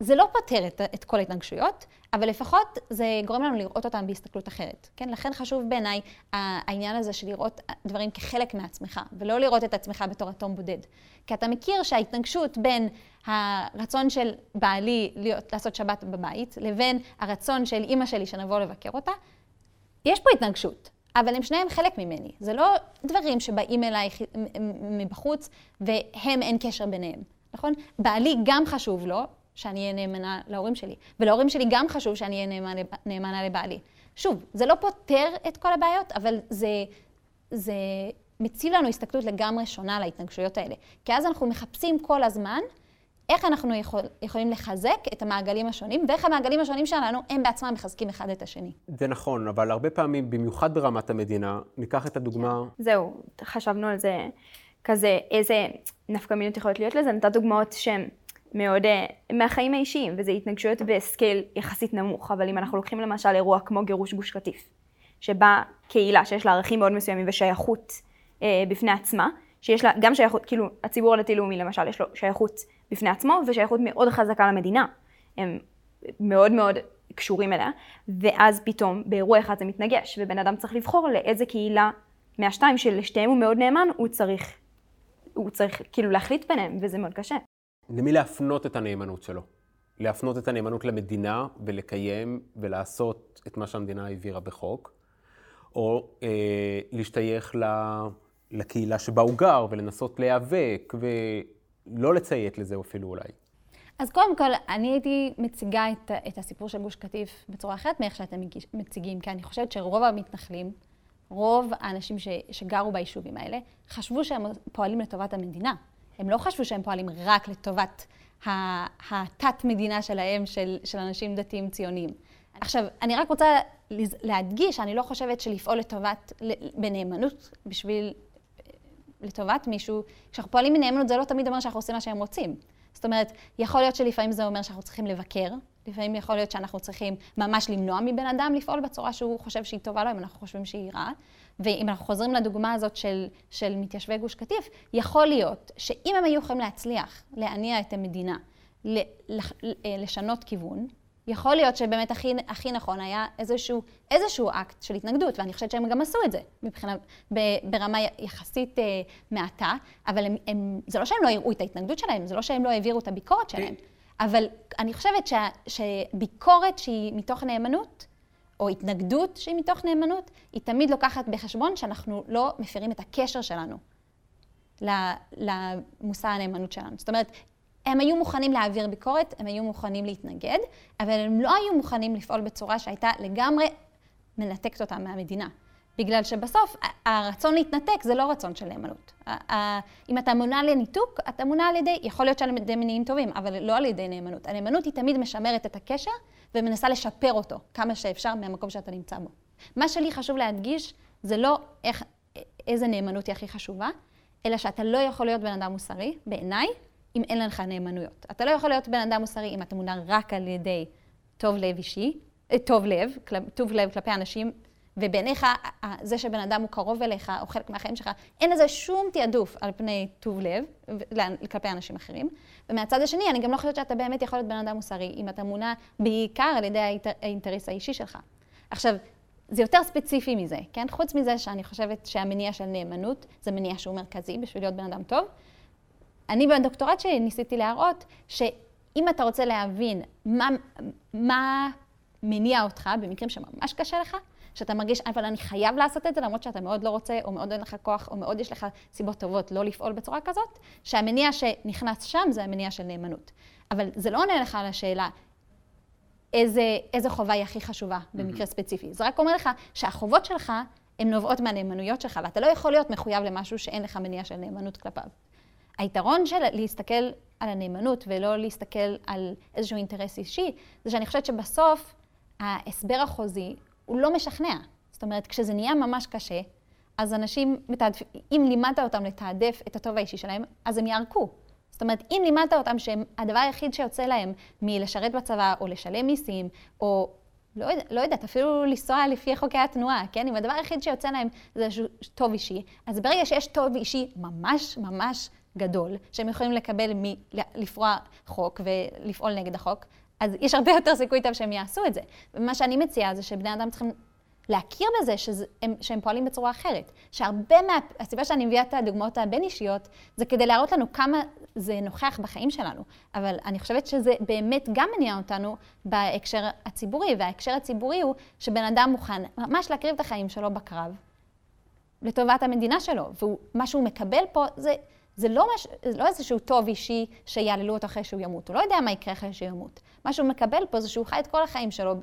זה לא פותר את, את כל ההתנגשויות, אבל לפחות זה גורם לנו לראות אותם בהסתכלות אחרת. כן? לכן חשוב בעיניי העניין הזה של לראות דברים כחלק מעצמך, ולא לראות את עצמך בתור אטום בודד. כי אתה מכיר שההתנגשות בין הרצון של בעלי להיות, לעשות שבת בבית, לבין הרצון של אימא שלי שנבוא לבקר אותה, יש פה התנגשות. אבל הם שניהם חלק ממני. זה לא דברים שבאים אליי מבחוץ והם אין קשר ביניהם, נכון? בעלי גם חשוב לו שאני אהיה נאמנה להורים שלי, ולהורים שלי גם חשוב שאני אהיה נאמנה, לבעלי. שוב, זה לא פותר את כל הבעיות, אבל זה, זה מציב לנו הסתכלות לגמרי שונה על ההתנגשויות האלה. כי אז אנחנו מחפשים כל הזמן איך אנחנו יכול, יכולים לחזק את המעגלים השונים, ואיך המעגלים השונים שלנו, הם בעצמם מחזקים אחד את השני. זה נכון, אבל הרבה פעמים, במיוחד ברמת המדינה, ניקח את הדוגמה... זהו, חשבנו על זה כזה, איזה נפקמינות יכולות להיות לזה, נתת דוגמאות שהן מאוד uh, מהחיים האישיים, וזה התנגשויות בסקייל יחסית נמוך, אבל אם אנחנו לוקחים למשל אירוע כמו גירוש גוש קטיף, שבה קהילה שיש לה ערכים מאוד מסוימים ושייכות uh, בפני עצמה, שיש לה גם שייכות, כאילו הציבור הדתי-לאומי למשל, יש לו שייכות בפני עצמו ושייכות מאוד חזקה למדינה. הם מאוד מאוד קשורים אליה, ואז פתאום באירוע אחד זה מתנגש, ובן אדם צריך לבחור לאיזה קהילה מהשתיים שלשתיהם הוא מאוד נאמן, הוא צריך, הוא צריך כאילו להחליט ביניהם, וזה מאוד קשה. למי להפנות את הנאמנות שלו? להפנות את הנאמנות למדינה ולקיים ולעשות את מה שהמדינה העבירה בחוק, או אה, להשתייך ל... לקהילה שבה הוא גר ולנסות להיאבק ולא לציית לזה אפילו אולי. אז קודם כל, אני הייתי מציגה את, את הסיפור של גוש קטיף בצורה אחרת מאיך שאתם מציגים, כי אני חושבת שרוב המתנחלים, רוב האנשים ש, שגרו ביישובים האלה, חשבו שהם פועלים לטובת המדינה. הם לא חשבו שהם פועלים רק לטובת התת-מדינה שלהם, של, של אנשים דתיים ציוניים. עכשיו, אני רק רוצה להדגיש, אני לא חושבת שלפעול לטובת, בנאמנות בשביל לטובת מישהו, כשאנחנו פועלים מנאמנות זה לא תמיד אומר שאנחנו עושים מה שהם רוצים. זאת אומרת, יכול להיות שלפעמים זה אומר שאנחנו צריכים לבקר, לפעמים יכול להיות שאנחנו צריכים ממש למנוע מבן אדם לפעול בצורה שהוא חושב שהיא טובה לו, אם אנחנו חושבים שהיא רעה. ואם אנחנו חוזרים לדוגמה הזאת של, של מתיישבי גוש קטיף, יכול להיות שאם הם היו יכולים להצליח להניע את המדינה, לשנות כיוון, יכול להיות שבאמת הכי, הכי נכון היה איזשהו, איזשהו אקט של התנגדות, ואני חושבת שהם גם עשו את זה, מבחינה, ב, ברמה יחסית אה, מעטה, אבל הם, הם, זה לא שהם לא הראו את ההתנגדות שלהם, זה לא שהם לא העבירו את הביקורת שלהם, אבל אני חושבת שה, שביקורת שהיא מתוך נאמנות, או התנגדות שהיא מתוך נאמנות, היא תמיד לוקחת בחשבון שאנחנו לא מפרים את הקשר שלנו למושא הנאמנות שלנו. זאת אומרת, הם היו מוכנים להעביר ביקורת, הם היו מוכנים להתנגד, אבל הם לא היו מוכנים לפעול בצורה שהייתה לגמרי מנתקת אותם מהמדינה. בגלל שבסוף הרצון להתנתק זה לא רצון של נאמנות. אם אתה מונע לניתוק, אתה מונע על ידי, יכול להיות שעל ידי מניעים טובים, אבל לא על ידי נאמנות. הנאמנות היא תמיד משמרת את הקשר ומנסה לשפר אותו כמה שאפשר מהמקום שאתה נמצא בו. מה שלי חשוב להדגיש זה לא איך, איזה נאמנות היא הכי חשובה, אלא שאתה לא יכול להיות בן אדם מוסרי, בעיניי, אם אין לך נאמנויות. אתה לא יכול להיות בן אדם מוסרי אם אתה מונע רק על ידי טוב לב אישי, אה, טוב לב, טוב לב כלפי אנשים, ובעיניך זה שבן אדם הוא קרוב אליך, או חלק מהחיים שלך, אין לזה שום תעדוף על פני טוב לב כלפי אנשים אחרים. ומהצד השני, אני גם לא חושבת שאתה באמת יכול להיות בן אדם מוסרי, אם אתה מונע בעיקר על ידי האינטרס האישי שלך. עכשיו, זה יותר ספציפי מזה, כן? חוץ מזה שאני חושבת שהמניע של נאמנות זה מניע שהוא מרכזי בשביל להיות בן אדם טוב. אני בדוקטורט שלי ניסיתי להראות שאם אתה רוצה להבין מה, מה מניע אותך במקרים שממש קשה לך, שאתה מרגיש, אבל אני חייב לעשות את זה למרות שאתה מאוד לא רוצה, או מאוד אין לך כוח, או מאוד יש לך סיבות טובות לא לפעול בצורה כזאת, שהמניע שנכנס שם זה המניע של נאמנות. אבל זה לא עונה לך על השאלה איזה, איזה חובה היא הכי חשובה במקרה ספציפי. זה רק אומר לך שהחובות שלך הן נובעות מהנאמנויות שלך, ואתה לא יכול להיות מחויב למשהו שאין לך מניע של נאמנות כלפיו. היתרון של להסתכל על הנאמנות ולא להסתכל על איזשהו אינטרס אישי, זה שאני חושבת שבסוף ההסבר החוזי הוא לא משכנע. זאת אומרת, כשזה נהיה ממש קשה, אז אנשים, מתעדפ... אם לימדת אותם לתעדף את הטוב האישי שלהם, אז הם יערקו. זאת אומרת, אם לימדת אותם שהדבר היחיד שיוצא להם מלשרת בצבא, או לשלם מיסים, או לא, לא יודעת, אפילו לנסוע לפי חוקי התנועה, כן? אם הדבר היחיד שיוצא להם זה טוב אישי, אז ברגע שיש טוב אישי ממש ממש גדול, שהם יכולים לקבל, מ, לפרוע חוק ולפעול נגד החוק, אז יש הרבה יותר סיכוי טוב שהם יעשו את זה. ומה שאני מציעה זה שבני אדם צריכים להכיר בזה שזה, הם, שהם פועלים בצורה אחרת. שהרבה מה... הסיבה שאני מביאה את הדוגמאות הבין-אישיות, זה כדי להראות לנו כמה זה נוכח בחיים שלנו. אבל אני חושבת שזה באמת גם מניע אותנו בהקשר הציבורי, וההקשר הציבורי הוא שבן אדם מוכן ממש להקריב את החיים שלו בקרב לטובת המדינה שלו, ומה שהוא מקבל פה זה... זה לא, מש... זה לא איזשהו טוב אישי שיעללו אותו אחרי שהוא ימות, הוא לא יודע מה יקרה אחרי שהוא ימות. מה שהוא מקבל פה זה שהוא חי את כל החיים שלו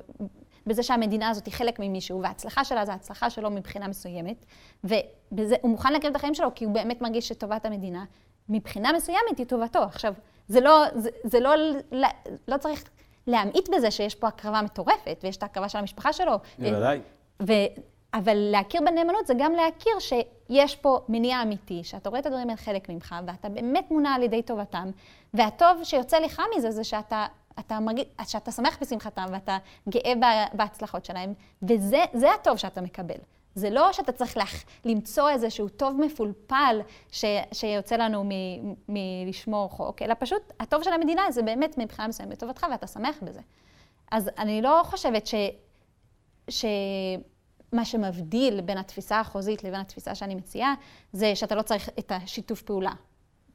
בזה שהמדינה הזאת היא חלק ממישהו, וההצלחה שלה זה ההצלחה שלו מבחינה מסוימת, והוא מוכן להקריב את החיים שלו כי הוא באמת מרגיש שטובת המדינה, מבחינה מסוימת היא טובתו. עכשיו, זה לא, זה, זה לא, לא, לא צריך להמעיט בזה שיש פה הקרבה מטורפת, ויש את ההקרבה של המשפחה שלו. בוודאי. אבל להכיר בנאמנות זה גם להכיר שיש פה מניע אמיתי, שאתה רואה את הדברים האלה חלק ממך, ואתה באמת מונע על ידי טובתם, והטוב שיוצא לך מזה זה שאתה אתה מרגיש, שאתה שמח בשמחתם ואתה גאה בהצלחות שלהם, וזה הטוב שאתה מקבל. זה לא שאתה צריך לח, למצוא איזשהו טוב מפולפל ש, שיוצא לנו מ, מלשמור חוק, אלא פשוט הטוב של המדינה זה באמת מבחינה מסוימת לטובתך ואתה שמח בזה. אז אני לא חושבת ש... שמה שמבדיל בין התפיסה החוזית לבין התפיסה שאני מציעה, זה שאתה לא צריך את השיתוף פעולה.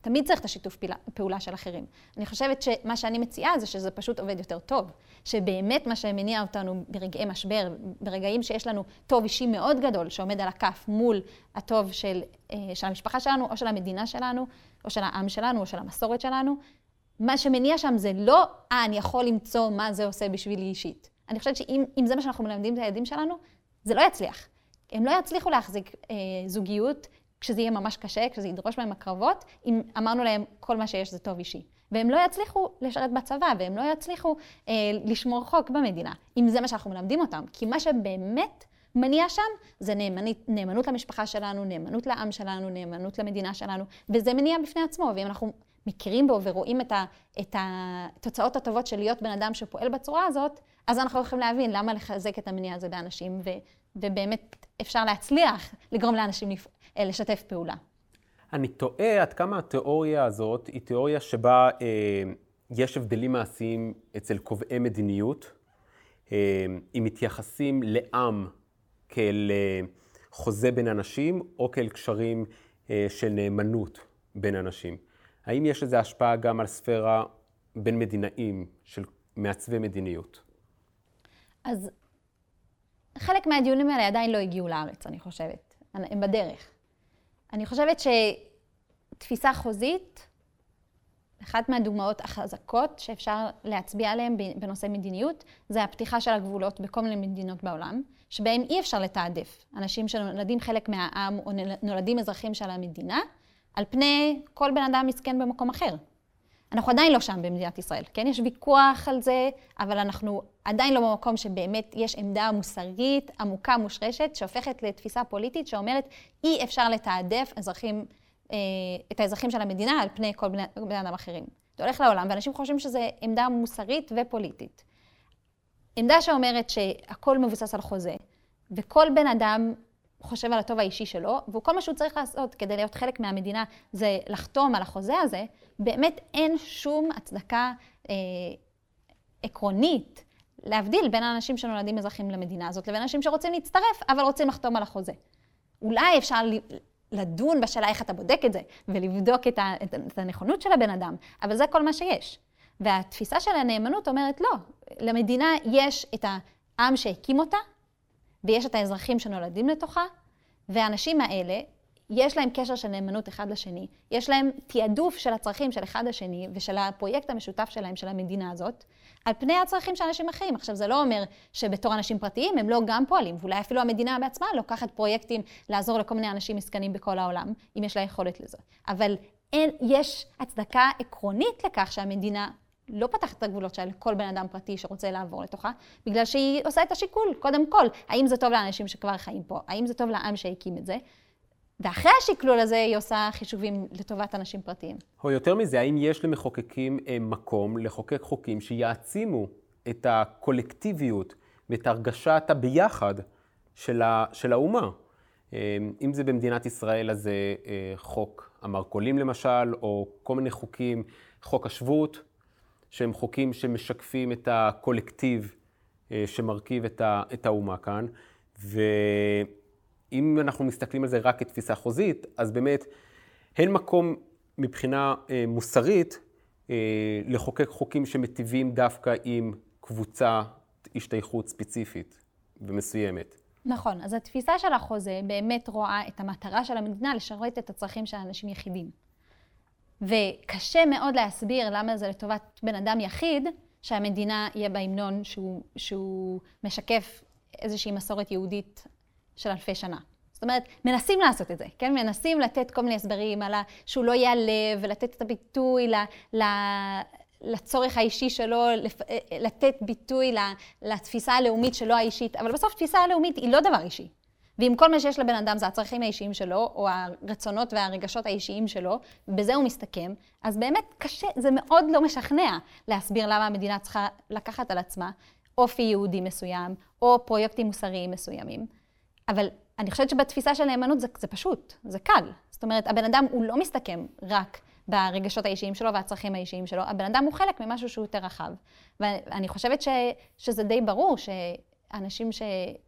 תמיד צריך את השיתוף פעולה של אחרים. אני חושבת שמה שאני מציעה זה שזה פשוט עובד יותר טוב. שבאמת מה שמניע אותנו ברגעי משבר, ברגעים שיש לנו טוב אישי מאוד גדול שעומד על הכף מול הטוב של, אה, של המשפחה שלנו, או של המדינה שלנו, או של העם שלנו, או של המסורת שלנו, מה שמניע שם זה לא, אה, אני יכול למצוא מה זה עושה בשבילי אישית. אני חושבת שאם זה מה שאנחנו מלמדים את הילדים שלנו, זה לא יצליח. הם לא יצליחו להחזיק אה, זוגיות כשזה יהיה ממש קשה, כשזה ידרוש מהם הקרבות, אם אמרנו להם כל מה שיש זה טוב אישי. והם לא יצליחו לשרת בצבא, והם לא יצליחו אה, לשמור חוק במדינה, אם זה מה שאנחנו מלמדים אותם. כי מה שבאמת מניע שם זה נאמנית, נאמנות למשפחה שלנו, נאמנות לעם שלנו, נאמנות למדינה שלנו, וזה מניע בפני עצמו. ואם אנחנו מכירים בו ורואים את, ה, את התוצאות הטובות של להיות בן אדם שפועל בצורה הזאת, אז אנחנו יכולים להבין למה לחזק את המניע הזה באנשים, ו, ובאמת אפשר להצליח לגרום לאנשים לפ... אה, לשתף פעולה. אני תוהה עד כמה התיאוריה הזאת היא תיאוריה שבה אה, יש הבדלים מעשיים אצל קובעי מדיניות, אה, אם מתייחסים לעם כאל אה, חוזה בין אנשים, או כאל קשרים אה, של נאמנות בין אנשים. האם יש לזה השפעה גם על ספירה בין מדינאים של מעצבי מדיניות? אז חלק מהדיונים האלה עדיין לא הגיעו לארץ, אני חושבת. הם בדרך. אני חושבת שתפיסה חוזית, אחת מהדוגמאות החזקות שאפשר להצביע עליהן בנושא מדיניות, זה הפתיחה של הגבולות בכל מיני מדינות בעולם, שבהן אי אפשר לתעדף אנשים שנולדים חלק מהעם או נולדים אזרחים של המדינה, על פני כל בן אדם מסכן במקום אחר. אנחנו עדיין לא שם במדינת ישראל, כן? יש ויכוח על זה, אבל אנחנו עדיין לא במקום שבאמת יש עמדה מוסרית, עמוקה, מושרשת, שהופכת לתפיסה פוליטית שאומרת, אי אפשר לתעדף אזרחים, אה, את האזרחים של המדינה על פני כל בני, אדם אחרים. זה הולך לעולם, ואנשים חושבים שזו עמדה מוסרית ופוליטית. עמדה שאומרת שהכל מבוסס על חוזה, וכל בן אדם חושב על הטוב האישי שלו, וכל מה שהוא צריך לעשות כדי להיות חלק מהמדינה זה לחתום על החוזה הזה, באמת אין שום הצדקה אה, עקרונית להבדיל בין האנשים שנולדים אזרחים למדינה הזאת לבין אנשים שרוצים להצטרף, אבל רוצים לחתום על החוזה. אולי אפשר לדון בשאלה איך אתה בודק את זה, ולבדוק את, ה, את הנכונות של הבן אדם, אבל זה כל מה שיש. והתפיסה של הנאמנות אומרת, לא, למדינה יש את העם שהקים אותה, ויש את האזרחים שנולדים לתוכה, והאנשים האלה, יש להם קשר של נאמנות אחד לשני, יש להם תעדוף של הצרכים של אחד לשני ושל הפרויקט המשותף שלהם, של המדינה הזאת, על פני הצרכים של אנשים אחרים. עכשיו, זה לא אומר שבתור אנשים פרטיים הם לא גם פועלים, ואולי אפילו המדינה בעצמה לוקחת פרויקטים לעזור לכל מיני אנשים מסכנים בכל העולם, אם יש לה יכולת לזה. אבל אין, יש הצדקה עקרונית לכך שהמדינה לא פתחת את הגבולות שלה לכל בן אדם פרטי שרוצה לעבור לתוכה, בגלל שהיא עושה את השיקול, קודם כל, האם זה טוב לאנשים שכבר חיים פה, האם זה טוב לעם שהקים את זה, ואחרי השקלול הזה היא עושה חישובים לטובת אנשים פרטיים. או יותר מזה, האם יש למחוקקים אה, מקום לחוקק חוקים שיעצימו את הקולקטיביות ואת הרגשת הביחד של, ה, של האומה? אה, אם זה במדינת ישראל, אז זה אה, חוק המרכולים למשל, או כל מיני חוקים, חוק השבות, שהם חוקים שמשקפים את הקולקטיב אה, שמרכיב את האומה כאן. ואם אנחנו מסתכלים על זה רק כתפיסה חוזית, אז באמת אין מקום מבחינה אה, מוסרית אה, לחוקק חוקים שמטיבים דווקא עם קבוצה השתייכות ספציפית ומסוימת. נכון, אז התפיסה של החוזה באמת רואה את המטרה של המדינה לשרת את הצרכים של אנשים יחידים. וקשה מאוד להסביר למה זה לטובת בן אדם יחיד, שהמדינה יהיה בהמנון שהוא, שהוא משקף איזושהי מסורת יהודית של אלפי שנה. זאת אומרת, מנסים לעשות את זה, כן? מנסים לתת כל מיני הסברים על ה... שהוא לא ייעלב, ולתת את הביטוי ל... ל... לצורך האישי שלו, לתת ביטוי לתפיסה הלאומית שלו האישית, אבל בסוף תפיסה הלאומית היא לא דבר אישי. ואם כל מה שיש לבן אדם זה הצרכים האישיים שלו, או הרצונות והרגשות האישיים שלו, בזה הוא מסתכם, אז באמת קשה, זה מאוד לא משכנע להסביר למה המדינה צריכה לקחת על עצמה אופי יהודי מסוים, או פרויקטים מוסריים מסוימים. אבל אני חושבת שבתפיסה של נאמנות זה, זה פשוט, זה קל. זאת אומרת, הבן אדם הוא לא מסתכם רק ברגשות האישיים שלו והצרכים האישיים שלו, הבן אדם הוא חלק ממשהו שהוא יותר רחב. ואני חושבת ש, שזה די ברור שאנשים ש,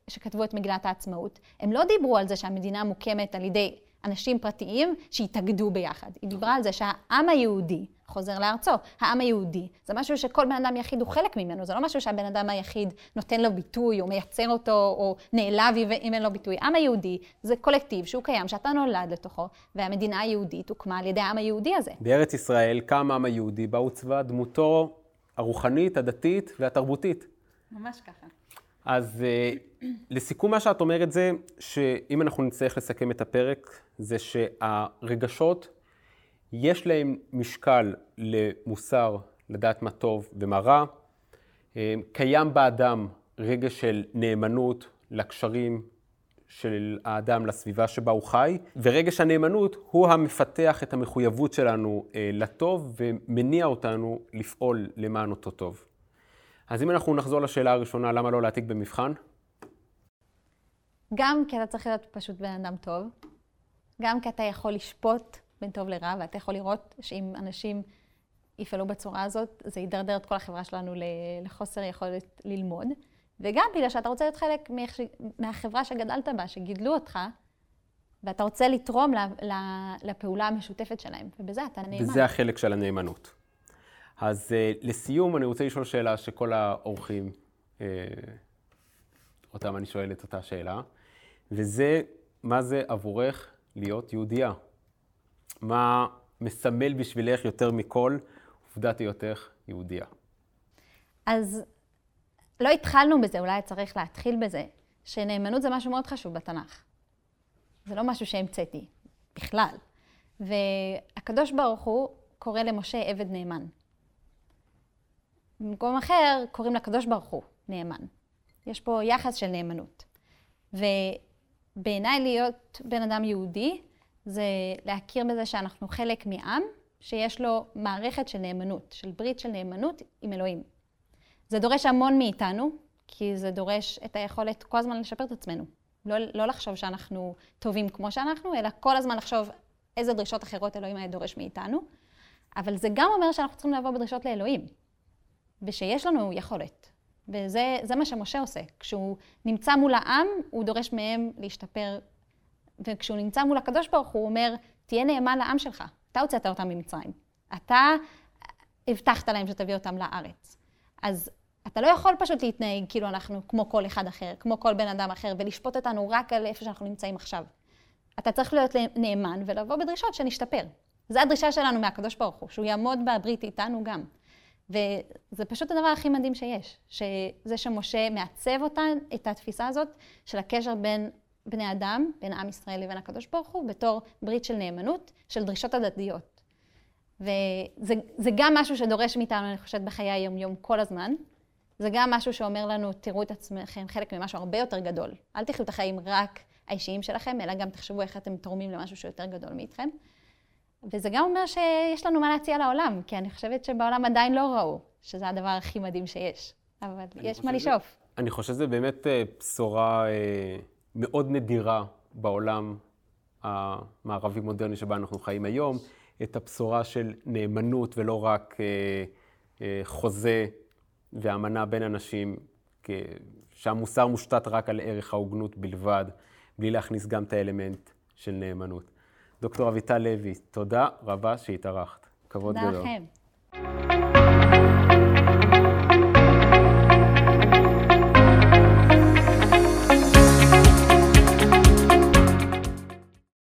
שכתבו את מגילת העצמאות, הם לא דיברו על זה שהמדינה מוקמת על ידי אנשים פרטיים שהתאגדו ביחד. היא דיברה על זה שהעם היהודי חוזר לארצו. העם היהודי זה משהו שכל בן אדם יחיד הוא חלק ממנו, זה לא משהו שהבן אדם היחיד נותן לו ביטוי או מייצר אותו או נעלב אם אין לו ביטוי. העם היהודי זה קולקטיב שהוא קיים, שאתה נולד לתוכו, והמדינה היהודית הוקמה על ידי העם היהודי הזה. בארץ ישראל קם העם היהודי, בה עוצבה דמותו הרוחנית, הדתית והתרבותית. ממש ככה. אז uh, לסיכום מה שאת אומרת זה, שאם אנחנו נצטרך לסכם את הפרק, זה שהרגשות, יש להם משקל למוסר, לדעת מה טוב ומה רע. Uh, קיים באדם רגש של נאמנות לקשרים של האדם לסביבה שבה הוא חי, ורגש הנאמנות הוא המפתח את המחויבות שלנו uh, לטוב ומניע אותנו לפעול למען אותו טוב. אז אם אנחנו נחזור לשאלה הראשונה, למה לא להעתיק במבחן? גם כי אתה צריך להיות פשוט בן אדם טוב, גם כי אתה יכול לשפוט בין טוב לרע, ואתה יכול לראות שאם אנשים יפעלו בצורה הזאת, זה ידרדר את כל החברה שלנו לחוסר יכולת ללמוד, וגם בגלל שאתה רוצה להיות חלק מהחברה שגדלת בה, שגידלו אותך, ואתה רוצה לתרום לפעולה המשותפת שלהם, ובזה אתה נאמן. וזה החלק של הנאמנות. אז uh, לסיום, אני רוצה לשאול שאלה שכל האורחים, uh, אותם אני שואל את אותה שאלה, וזה, מה זה עבורך להיות יהודייה? מה מסמל בשבילך יותר מכל עובדת היותך יהודייה? אז לא התחלנו בזה, אולי צריך להתחיל בזה, שנאמנות זה משהו מאוד חשוב בתנ"ך. זה לא משהו שהמצאתי, בכלל. והקדוש ברוך הוא קורא למשה עבד נאמן. במקום אחר קוראים לקדוש ברוך הוא נאמן. יש פה יחס של נאמנות. ובעיניי להיות בן אדם יהודי זה להכיר בזה שאנחנו חלק מעם שיש לו מערכת של נאמנות, של ברית של נאמנות עם אלוהים. זה דורש המון מאיתנו, כי זה דורש את היכולת כל הזמן לשפר את עצמנו. לא, לא לחשוב שאנחנו טובים כמו שאנחנו, אלא כל הזמן לחשוב איזה דרישות אחרות אלוהים היה דורש מאיתנו. אבל זה גם אומר שאנחנו צריכים לבוא בדרישות לאלוהים. ושיש לנו יכולת. וזה מה שמשה עושה. כשהוא נמצא מול העם, הוא דורש מהם להשתפר. וכשהוא נמצא מול הקדוש ברוך הוא, אומר, תהיה נאמן לעם שלך. אתה הוצאת אותם ממצרים. אתה הבטחת להם שתביא אותם לארץ. אז אתה לא יכול פשוט להתנהג כאילו אנחנו כמו כל אחד אחר, כמו כל בן אדם אחר, ולשפוט אותנו רק על איפה שאנחנו נמצאים עכשיו. אתה צריך להיות נאמן ולבוא בדרישות שנשתפר. זו הדרישה שלנו מהקדוש ברוך הוא, שהוא יעמוד בברית איתנו גם. וזה פשוט הדבר הכי מדהים שיש, שזה שמשה מעצב אותן, את התפיסה הזאת של הקשר בין בני אדם, בין עם ישראל לבין הקדוש ברוך הוא, בתור ברית של נאמנות, של דרישות הדדיות. וזה גם משהו שדורש מאיתנו, אני חושבת, בחיי היום-יום כל הזמן. זה גם משהו שאומר לנו, תראו את עצמכם חלק ממשהו הרבה יותר גדול. אל תחיו את החיים רק האישיים שלכם, אלא גם תחשבו איך אתם תורמים למשהו שיותר גדול מאיתכם. וזה גם אומר שיש לנו מה להציע לעולם, כי אני חושבת שבעולם עדיין לא ראו שזה הדבר הכי מדהים שיש. אבל יש מה לשאוף. אני חושב שזה באמת אה, בשורה אה, מאוד נדירה בעולם המערבי-מודרני שבה אנחנו חיים היום, את הבשורה של נאמנות ולא רק אה, חוזה ואמנה בין אנשים, שהמוסר מושתת רק על ערך ההוגנות בלבד, בלי להכניס גם את האלמנט של נאמנות. דוקטור אביטל לוי, תודה רבה שהתארחת. כבוד גדול. תודה לכם.